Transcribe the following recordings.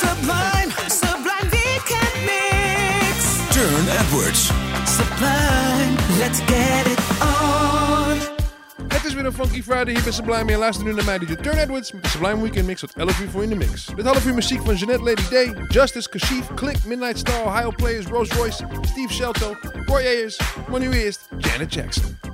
Sublime, sublime weekend mix. Turne Edwards. Sublime, let's get it on. Het is weer een Funky Friday hier bij Sublime. En luister nu naar mij, DJ Turne Edwards, met de Sublime Weekend Mix tot 11 uur voor in de mix. Dit half uur muziek van Jeanette Lady Day, Justice, Kashif, Click, Midnight Star, Ohio Players, Rose Royce, Steve Shelto, Roy Ayers, maar nu eerst Janet Jackson.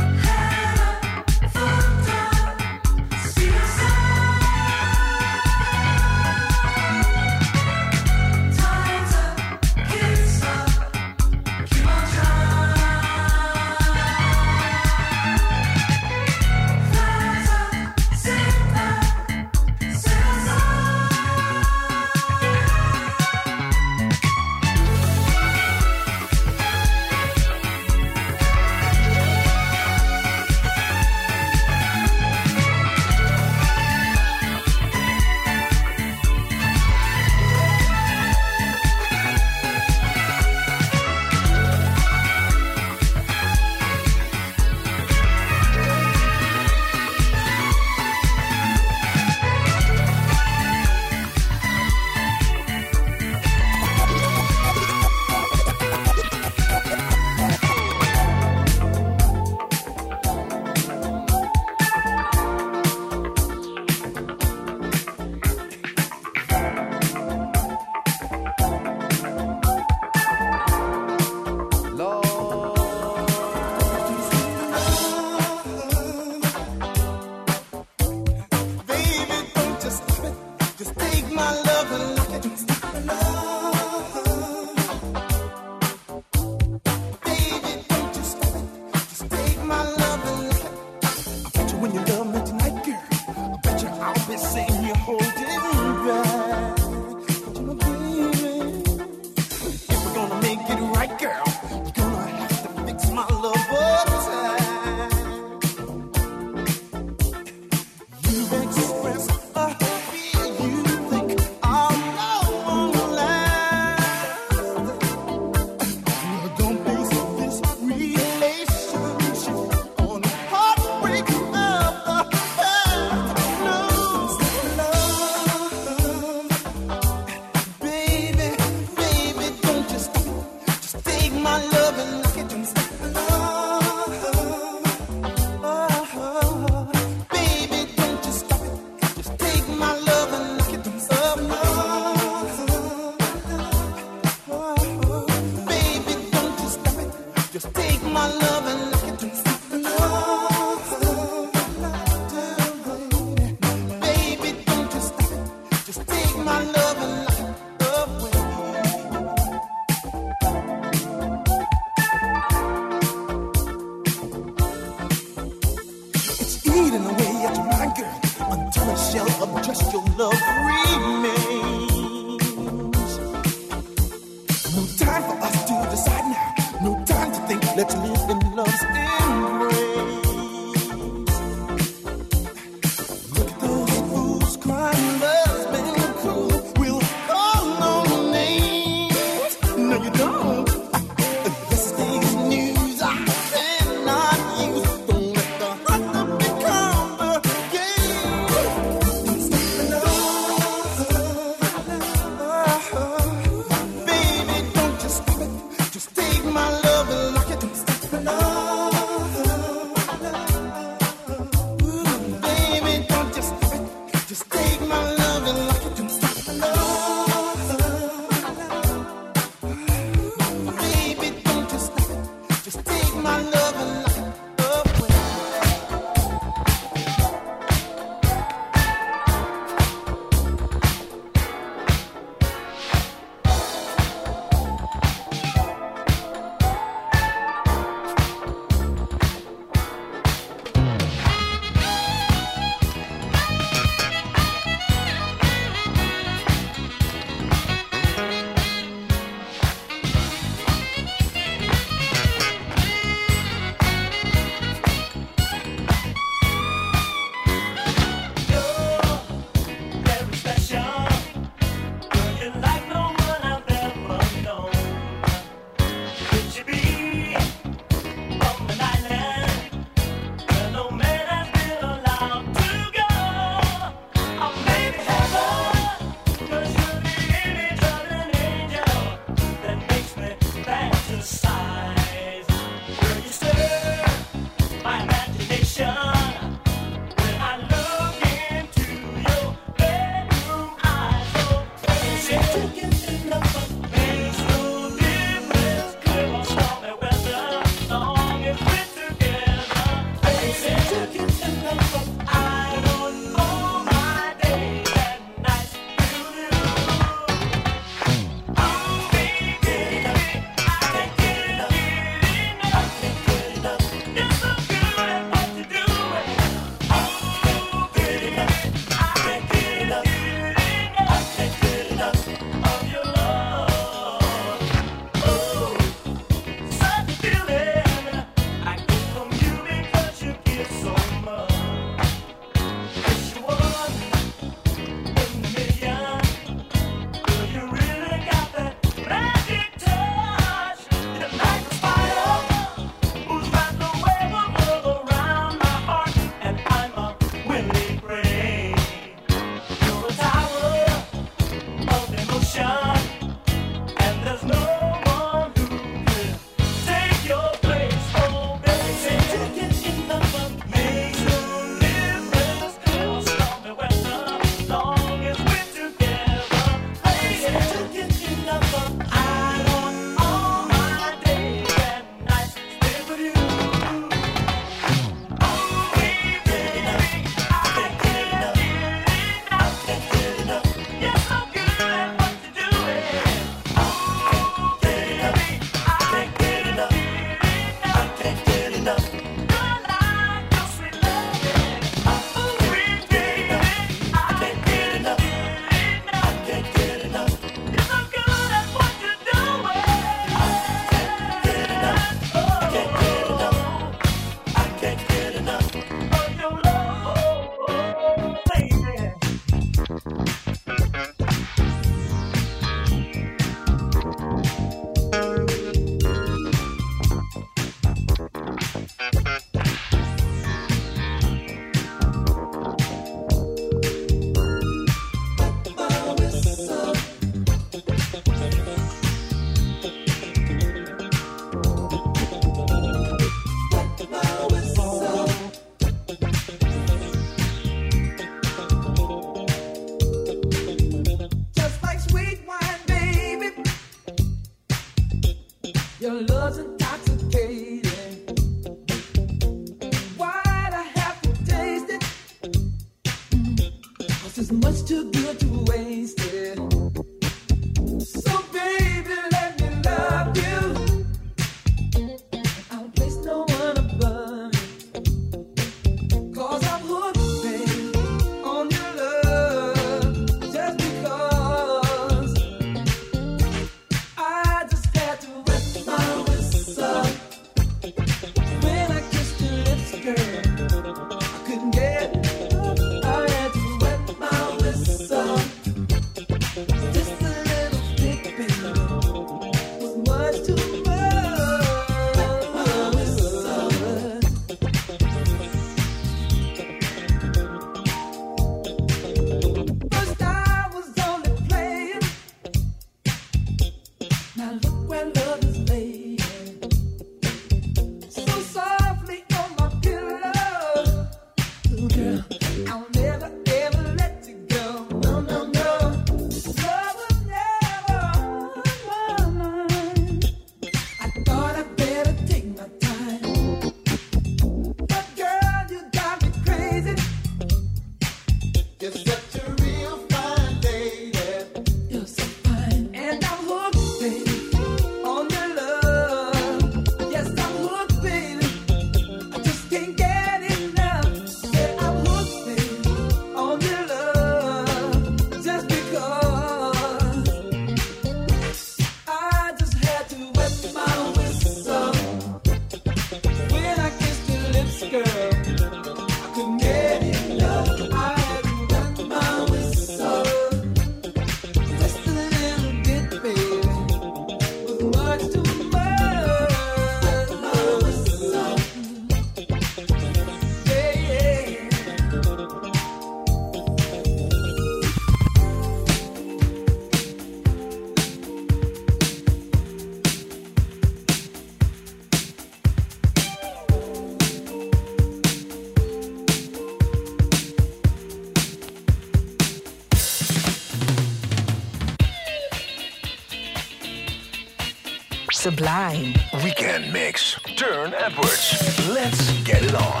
Sublime. Weekend Mix. Turne Edwards. Let's get it on.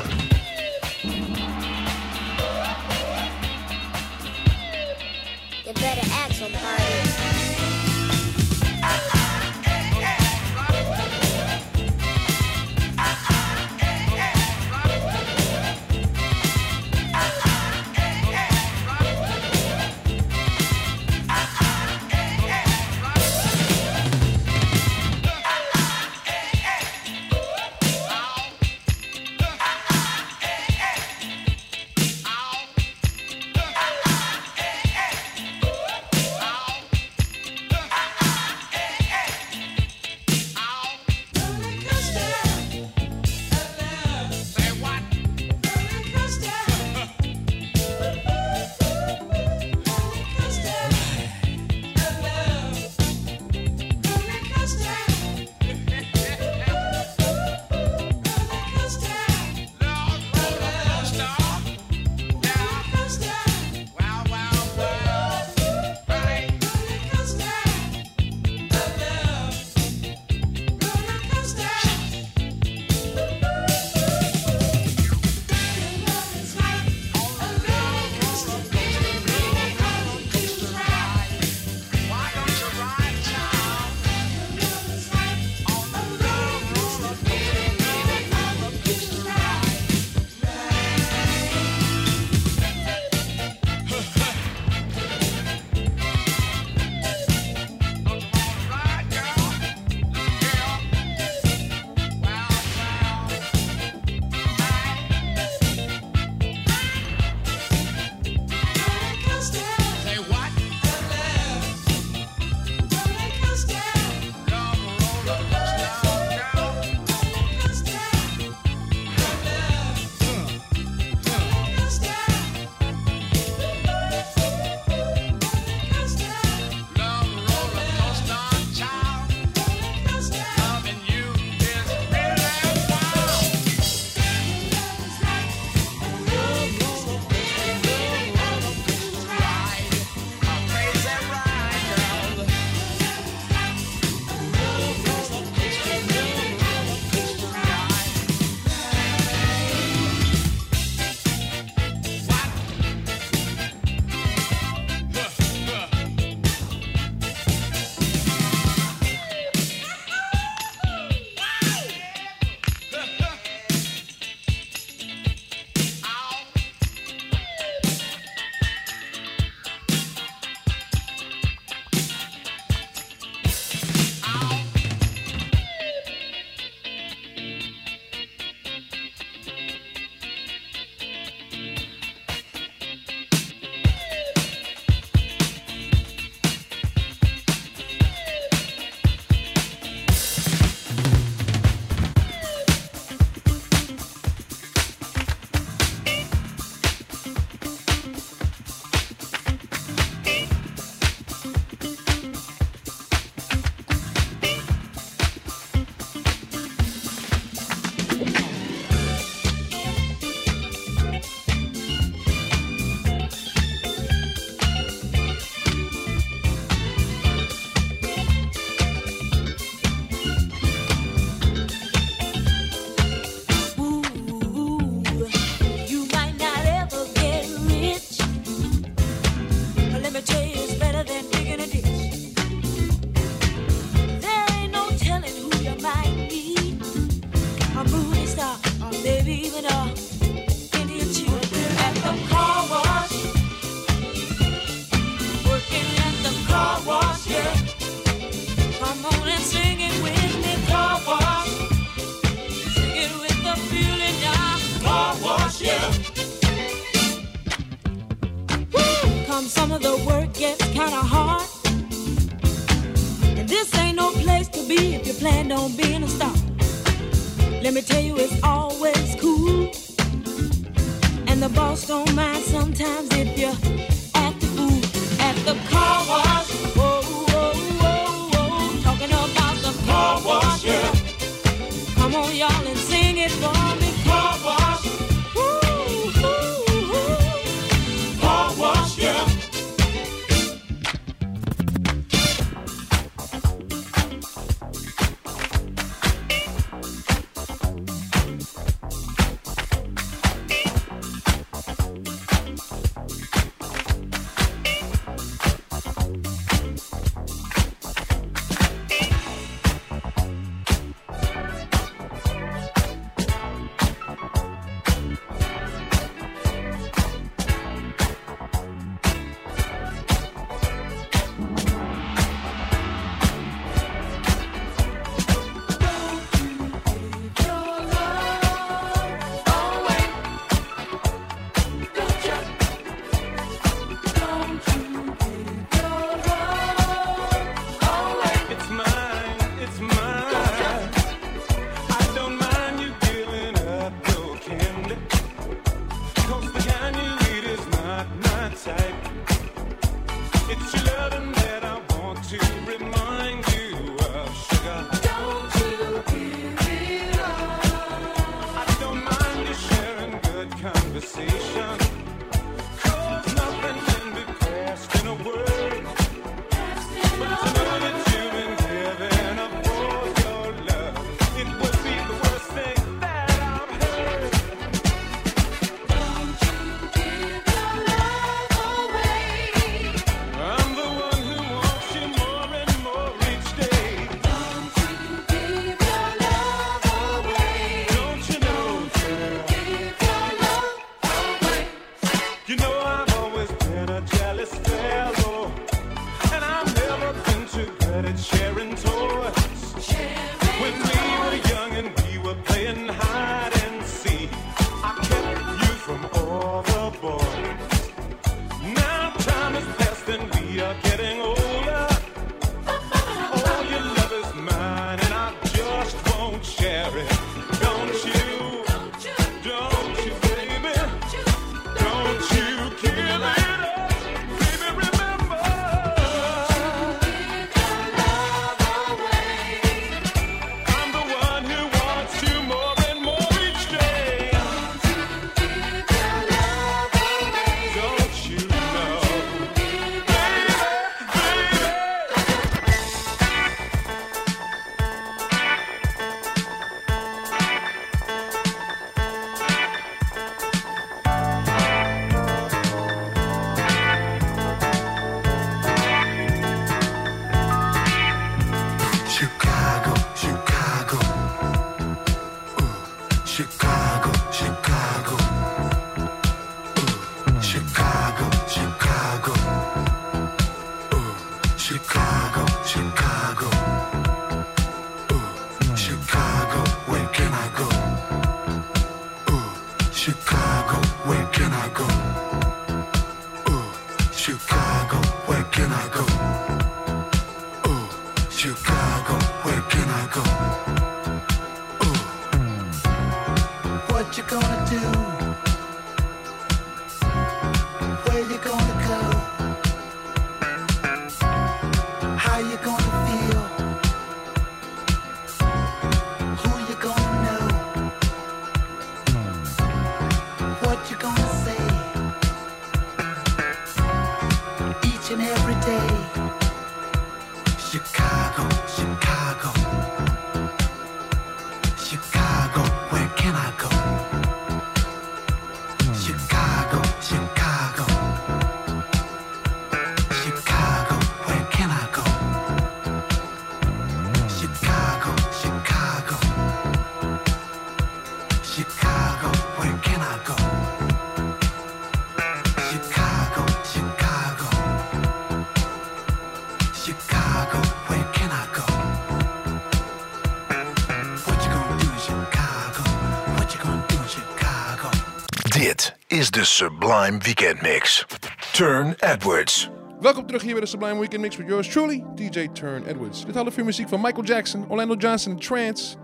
de Sublime Weekend Mix. Turn Edwards. Welkom terug hier bij de Sublime Weekend Mix met yours truly, DJ Turn Edwards. Dit half uur muziek van Michael Jackson, Orlando Johnson, Trance,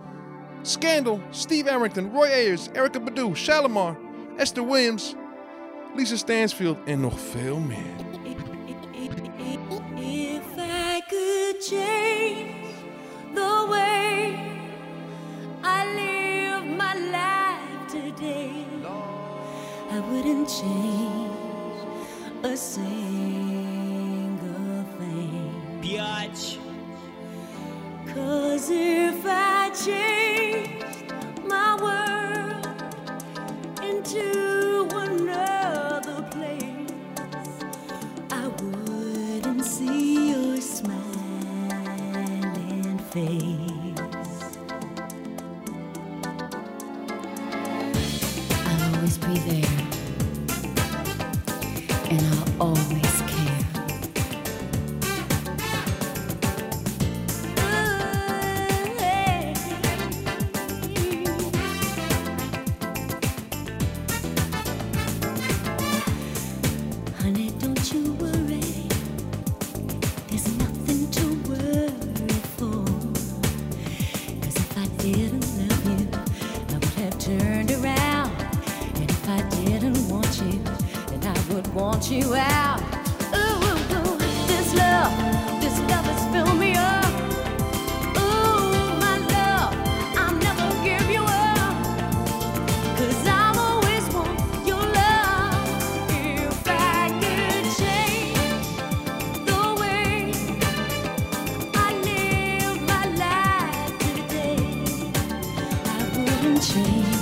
Scandal, Steve Arrington, Roy Ayers, Erica Badu, Shalimar, Esther Williams, Lisa Stansfield en nog veel meer. 情。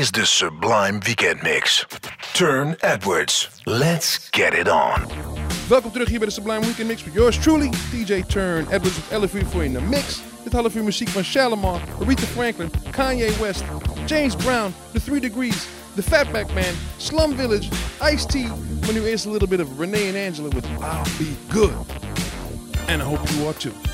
is the Sublime Weekend Mix. Turne Edwards. Let's get it on. Welkom terug hier bij de Sublime Weekend Mix met yours truly, DJ Turne Edwards met 11 uur voor in de mix. Dit half uur muziek van Shalimar, Aretha Franklin, Kanye West, James Brown, The Three Degrees, The Fatback Band, Slum Village, Ice-T. Maar nu eerst a little bit of Renee and Angela with I'll Be Good. And I hope you are too.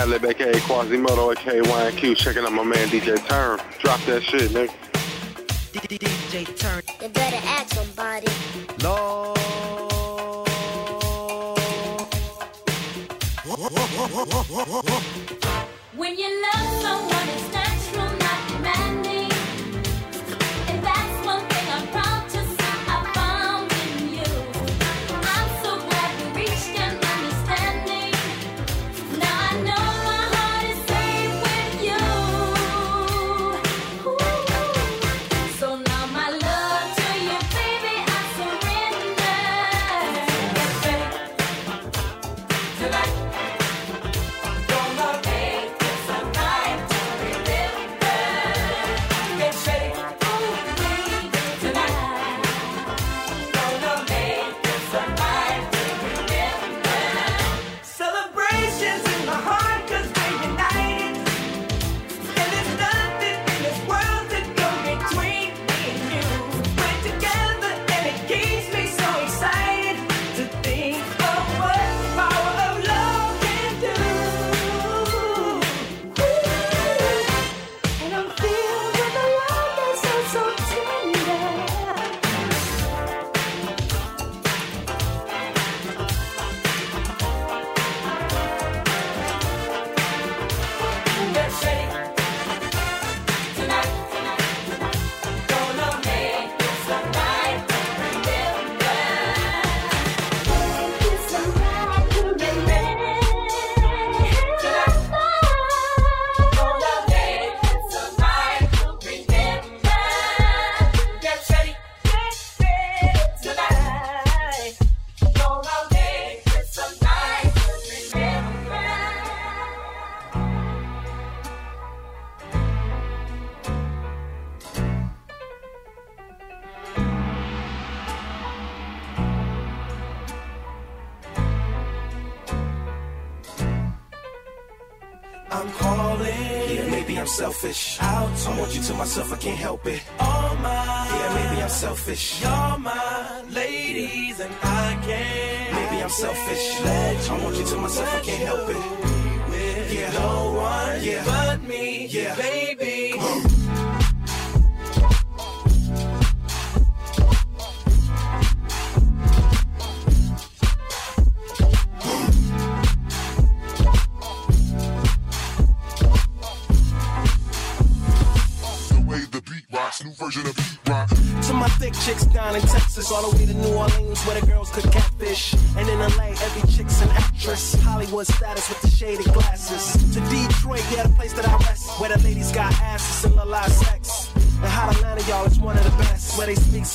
Madlib, aka Quasimoto, aka YNQ, checking out my man DJ Turne. Drop that shit, nigga. DJ Turne. You better ask somebody. Lord. When you love someone, it's not.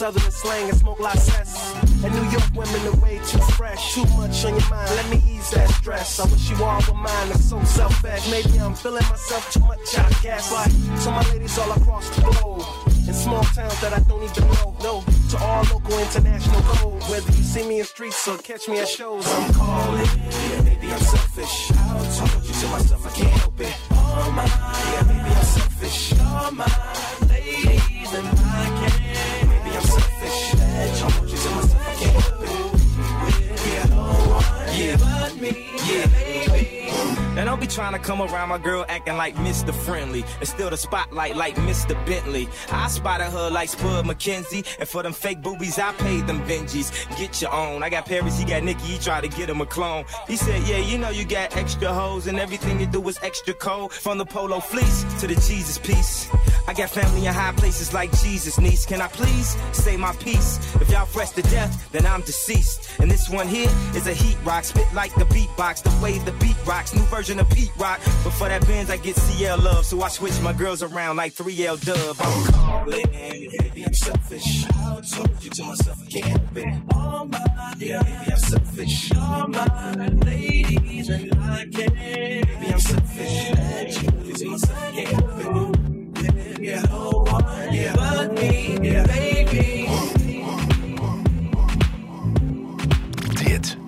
Southern slang and smoke lot cess. And New York women are way too fresh. Too much on your mind, let me ease that stress. I wish you all were mine, it's so selfish. Maybe I'm feeling myself too much, I guess. But to my ladies all across the globe. In small towns that I don't even know. No, to all local international codes. Whether you see me in streets or catch me at shows, I'm calling. Yeah, maybe I'm selfish. Out, I want you to myself, I can't help it. All mine. Yeah, maybe I'm selfish. All mine. Ladies, and I can't. Me. Yeah, And don't be trying to come around my girl acting like Mr. Friendly. And still the spotlight like Mr. Bentley. I spotted her like Spud McKenzie. And for them fake boobies, I paid them Benjis. Get your own. I got Paris, he got Nikki, he tried to get him a clone. He said, Yeah, you know you got extra hoes, and everything you do is extra cold. From the polo fleece to the Jesus piece. I got family in high places like Jesus, niece. Can I please say my piece? If y'all fresh to death, then I'm deceased. And this one here is a heat rock, spit like the beatbox, the way the beat rocks, new version of Pete Rock. But for that Benz, I get CL love, so I switch my girls around like 3L Dub. I'm calling. Maybe I'm selfish. I told you to myself, I can't it. All mine. Yeah, maybe I'm selfish. All mine. Ladies, and I can't. Maybe I'm selfish. I told you to myself, I can't it. Yeah, no one. Yeah, but me. Yeah, baby.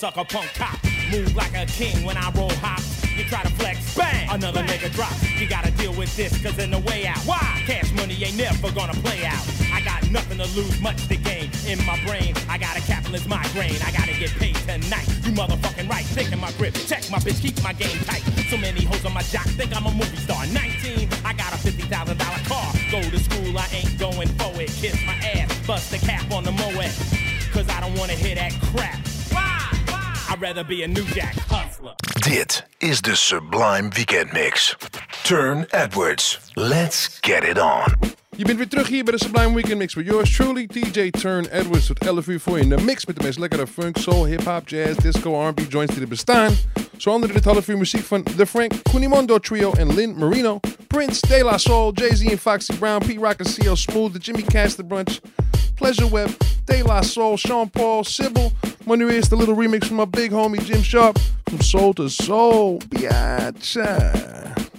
sucker punk cop. Move like a king when I roll hop. You try to flex, bang, another bang. nigga drop. You gotta deal with this, cause in the way out. Why? Cash money ain't never gonna play out. I got nothing to lose, much to gain. In my brain, I got a capitalist migraine. I gotta get paid tonight. You motherfucking right, thick in my grip. Check my bitch, keep my game tight. better be a New Jack hustler. Dit is the Sublime Weekend Mix. Turne Edwards. Let's get it on. Je bent weer terug hier bij de Sublime Weekend Mix met yours truly, DJ Turne Edwards tot 11 uur voor je in de mix met de meest lekkere funk, soul, hip-hop, jazz, disco, R&B joints die er bestaan. Zo onder dit half uur muziek van The Frank Cunimondo Trio en Lynn Marino, Prince, De La Soul, Jay-Z en Foxy Brown, Pete Rock en CL Smooth, The Jimmy Cast, The Brunch, Pleasure Web, De La Soul, Sean Paul, Sybil, Money Reyes, the little remix from my big homie Jim Sharp from Soul II Soul. Biatcha.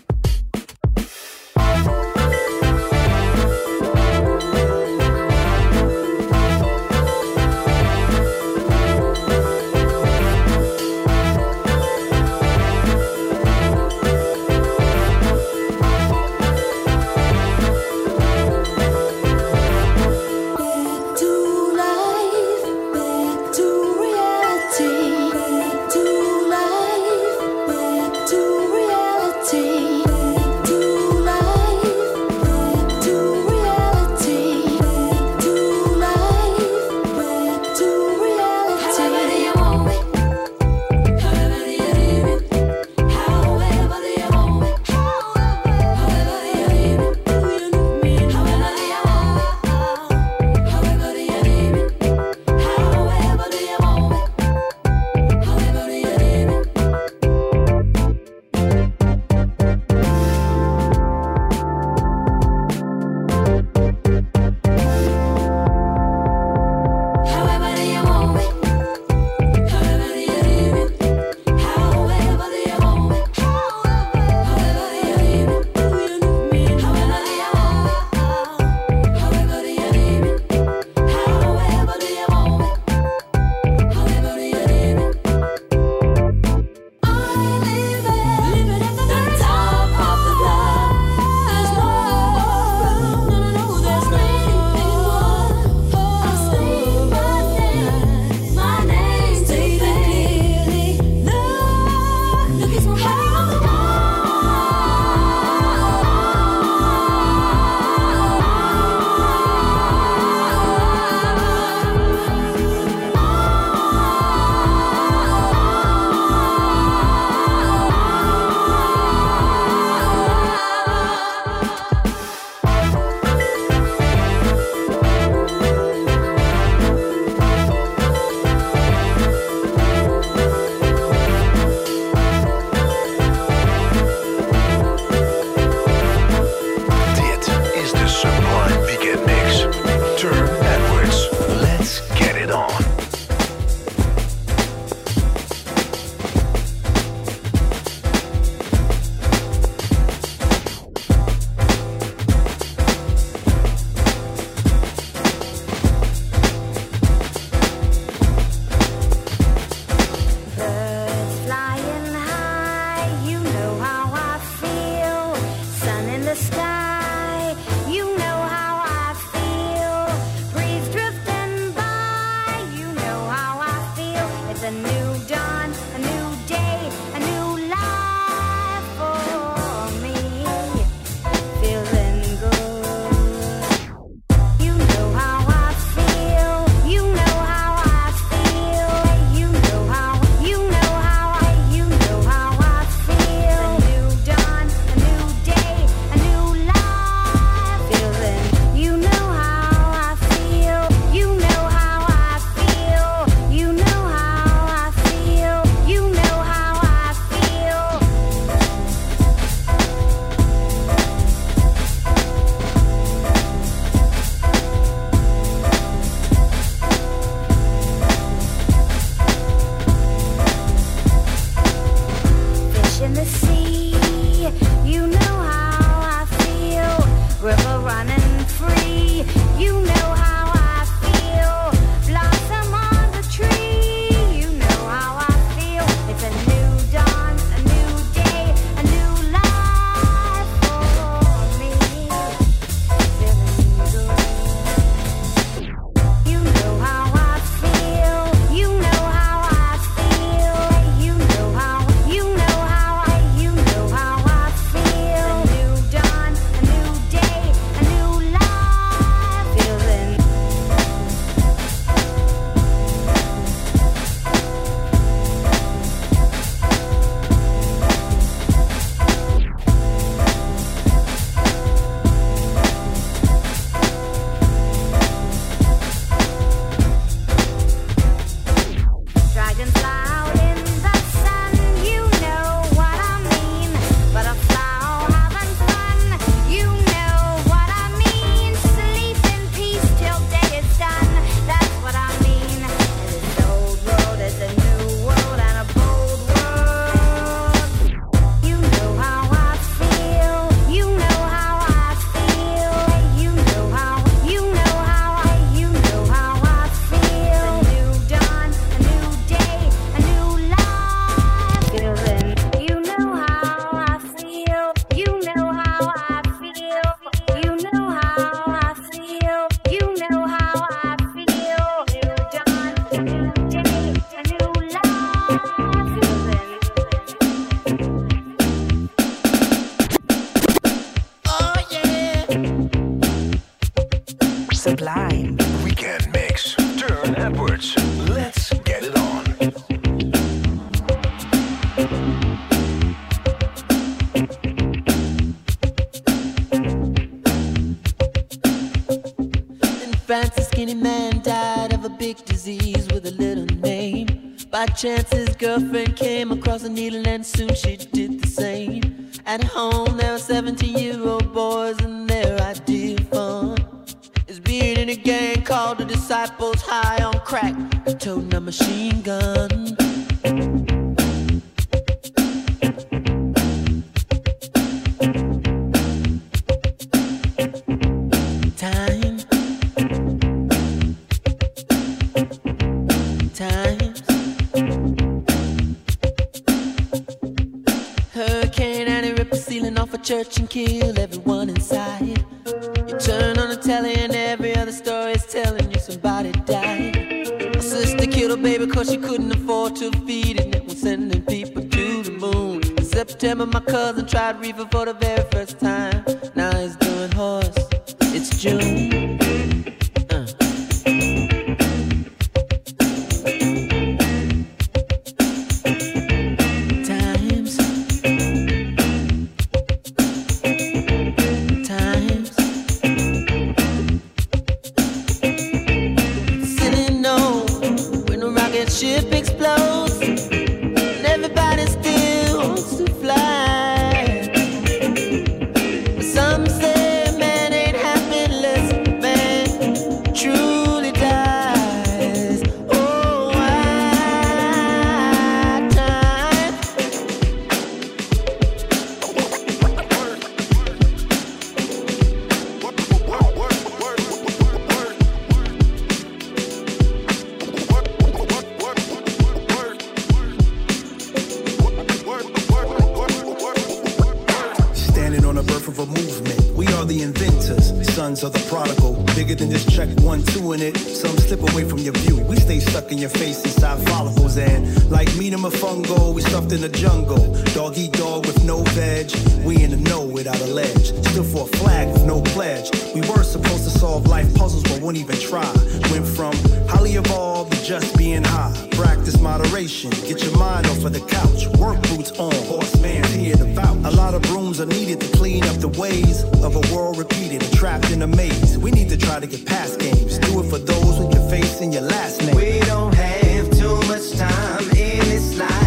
Jungle. Dog eat dog with no veg. We in the know without a ledge. Still for a flag with no pledge. We were supposed to solve life puzzles, but won't even try. Went from highly evolved to just being high. Practice moderation. Get your mind off of the couch. Work boots on. Horseman here to vouch. A lot of brooms are needed to clean up the ways of a world repeated and trapped in a maze. We need to try to get past games. Do it for those with your face and your last name. We don't have too much time in this life.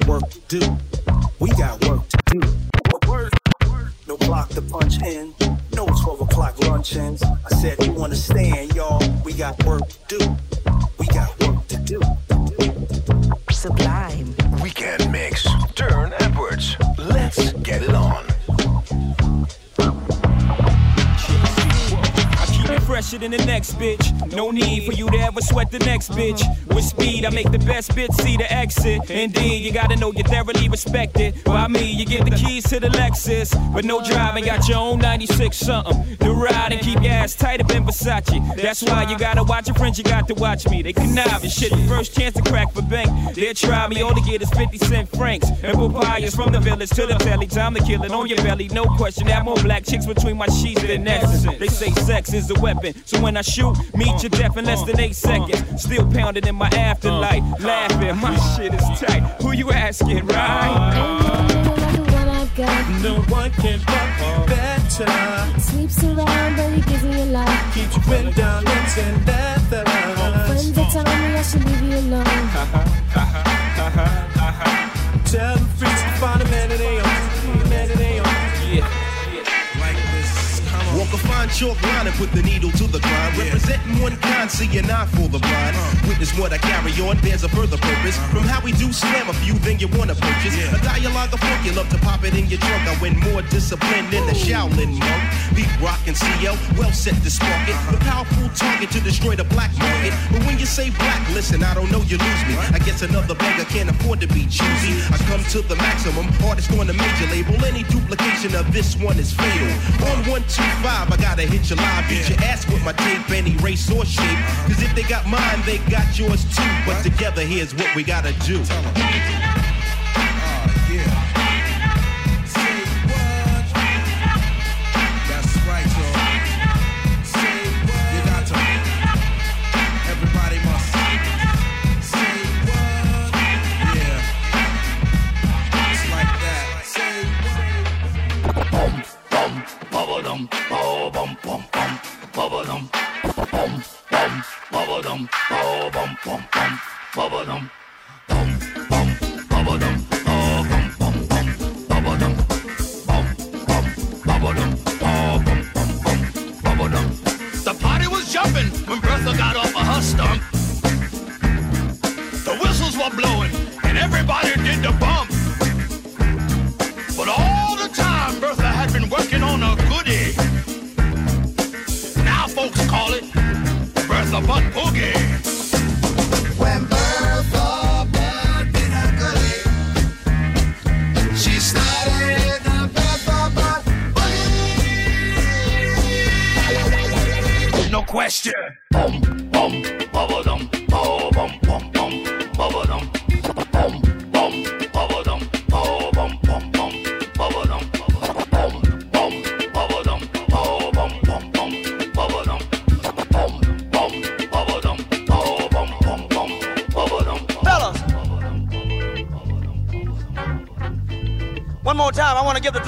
Got work to do. We got work to do. No clock to punch in. No 12 o'clock luncheons. I said you understand, y'all. We got work to do. We got work to do. Sublime. Weekend mix. Turne Edwards. Let's get it on. I keep it fresher than the next bitch. No need sweat the next bitch. With speed, I make the best bitch see the exit. Indeed, you gotta know you're thoroughly respected. By me, you get the keys to the Lexus. But no driving, got your own 96 something. The ride and keep your ass tight up in Versace. That's why you gotta watch your friends, you got to watch me. They connive and shit. The first chance to crack for bank. They'll try me, all they get is 50 cent francs. And papayas from the village to the valley. Time to kill it on your belly, no question. Have more black chicks between my sheets than Essence. They say sex is a weapon. So when I shoot, meet your death in less than eight seconds. Still pounding in my afterlife. Uh. Laughing, my shit is tight. Who you asking, right? No one can fuck better. Sleeps around, but he gives me a lot. Keeps you in diamonds and leather. Friends that tell me I should leave you alone. Tell the freaks to find a man that ain't on. Man a fine chalk line and put the needle to the grind. Representing one kind, see an eye for the blind. Uh. Witness what I carry on, there's a further purpose. Uh. From how we do slam a few, then you wanna purchase. A dialogue of funk, you love to pop it in your trunk. I win more discipline than the Shaolin monk. Pete Rock and CL, well set to spark it. Uh-huh. The powerful target to destroy the black market. But when you say black, listen, I don't know, you lose me. I guess another beggar can't afford to be choosy. I come to the maximum, artist on the major label. Any duplication of this one is fatal. On 125, I gotta hit your live. Beat your ass with my tape, any race or shape. Cause if they got mine, they got yours too. But together, here's what we gotta do.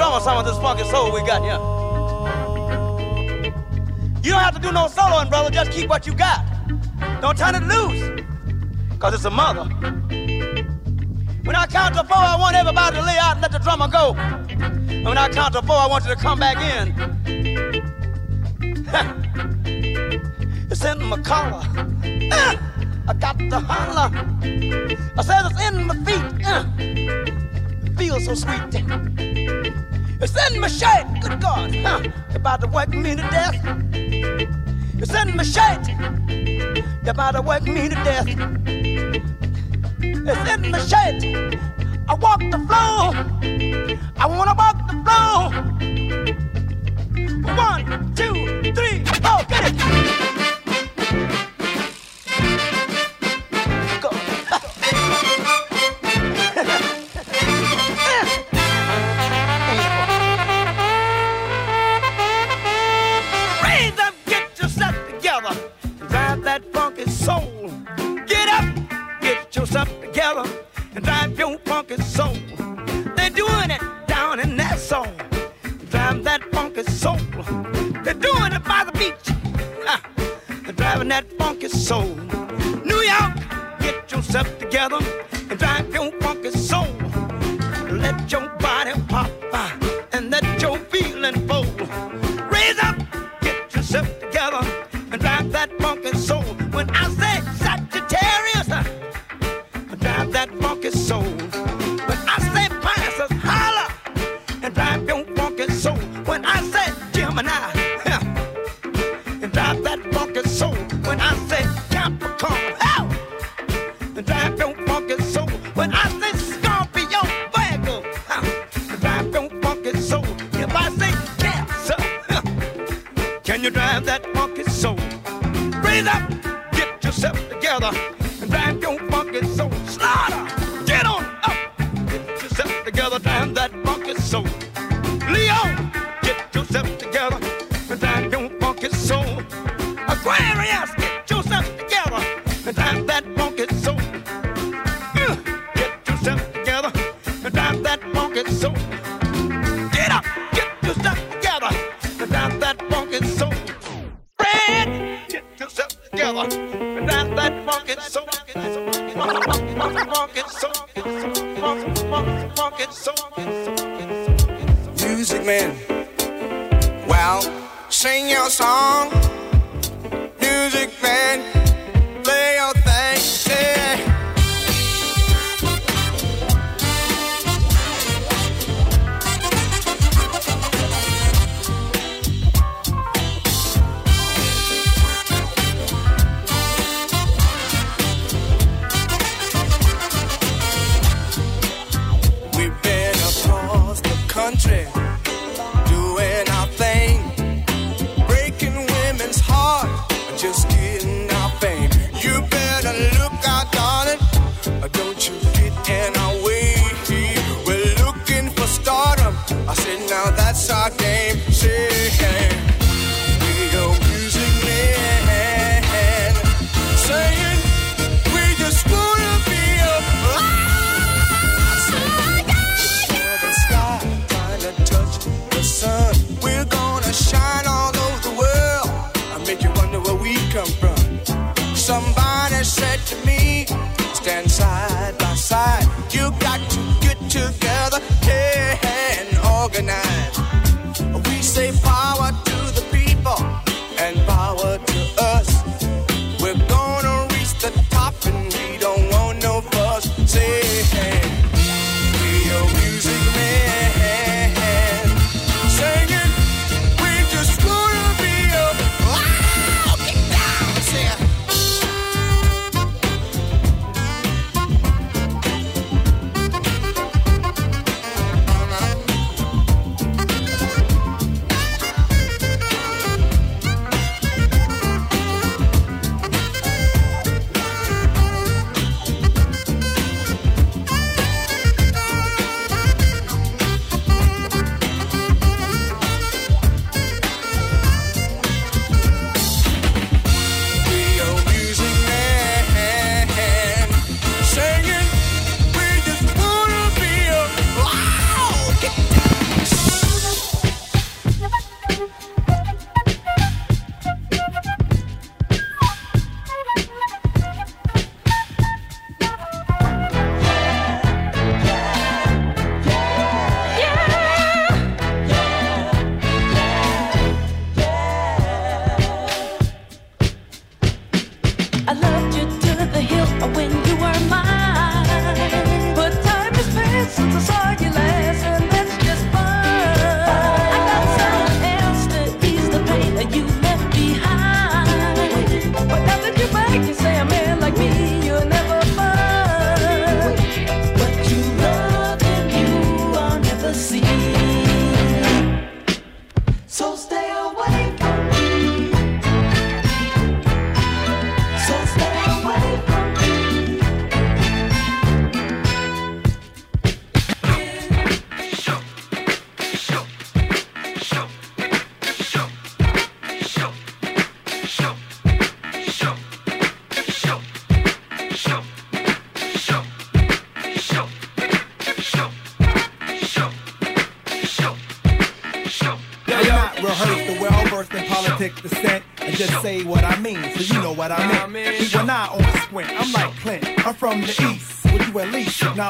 drum some of this funky soul we got here. You don't have to do no soloing, brother. Just keep what you got. Don't turn it loose, because it's a mother. When I count to four, I want everybody to lay out and let the drummer go. And when I count to four, I want you to come back in. it's in my collar. I got the holler. I said it's in my feet. It feels so sweet. It's in my shade, good God, huh? About to work me to death. It's in my shade. You're about to work me to death. It's in my shade. I walk the floor. I wanna walk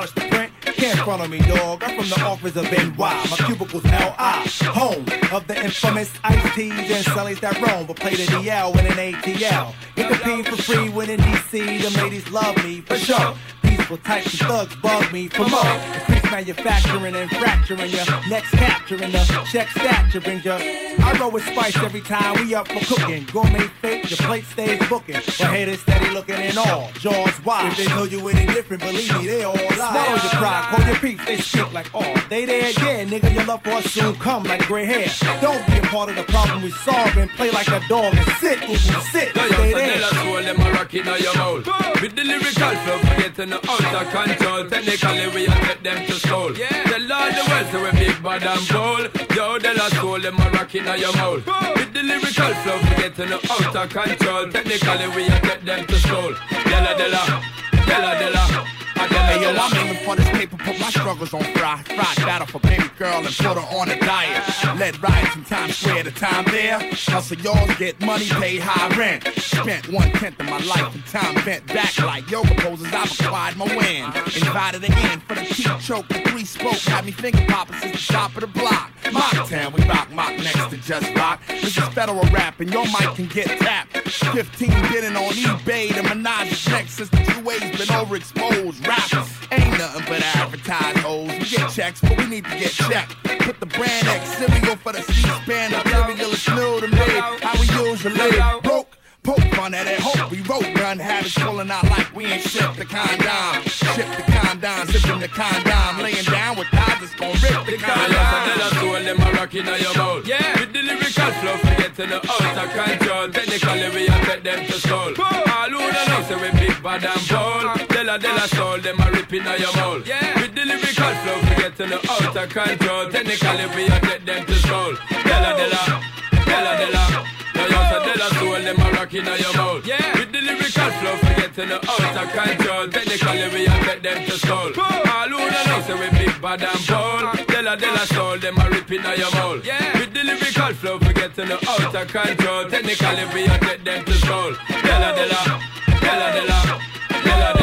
the print? Can't front on me, dog. I'm from the office of NY. My cubicle's L.I. Home of the infamous Ice Teas and Sullies that roam, but play the DL with an ATL. Get the P for free when in DC. The ladies love me for sure. Peaceful types of thugs bug me for more. Increase manufacturing and fracturing your next capturing the check stature brings your. I roll with spice every time we up for cooking. Gourmet fake, your plate stays booking. But haters steady looking in all. Jaws wide. If they tell you any different, believe me, they all lie. Swallow your pride, call your peace, they speak like oh, they there, yeah, nigga, your love for us soon come like gray hair. Don't be a part of the problem we solve and play like a dog and sit, ooh, sit, Yo, yo, stay so there. tell us all them a rock in your mouth. With the lyrical flow, forgetting the out of control. Technically, we a get them to soul. Yeah. Tell all the world, so we big bad and bold. Yo, tell us all them a rock in your mouth. With the lyrical flow, forgetting the out of control. Technically, we a get them to show. Bella Della, Bella Hey yo, I'm aiming for this paper, put my struggles on fry. Fried battle for baby girl and put her on a diet. Let riots in Times Square, the time there. Hustle y'all get money, pay high rent. Spent one tenth of my life in time bent back like yoga poses. I've acquired my win. Invited again for the teeth choke, the three spoke. Had me finger popping since the top of the block. Mock town, we rock mock next to just rock. This is federal rap and your mic can get tapped. 15 bidding on eBay, the menage next since the two ways been overexposed. Rappers ain't nothing but advertised hoes. We get checks, but we need to get checked. Put the brand X cereal for the C-SPAN. The cereal is new to me. How we usually broke. Poke fun at it, hope we wrote gun habits pulling out like we ain't shipped the condom. Ship the condom, zipping the condom, laying down with thighs that's gon' rip the Yo, yo, so tell us condom. all them a rock in your mouth. Yeah. With the lyrical flow, forgetting the out of control. Technically, we a get them to soul. All who don't know, say we big bad and bold. Della, della, soul, them a rip in your mouth. Yeah. With the lyrical flow, forgetting the out of control. Technically, we a get them to soul. Della, della, della, della. Yo, yo, so tell us all them a rock in your mouth. Yeah. With the lyrical flow, forgetting the out of control. Technically, we a get them to soul. All who don't know, say we big bad and bold. Della, della, soul, them a rip in your mouth. Yeah. With the lyrical flow, forgetting the out of control. Technically, we a get them to soul. Della, della, della, della, della, della. Show,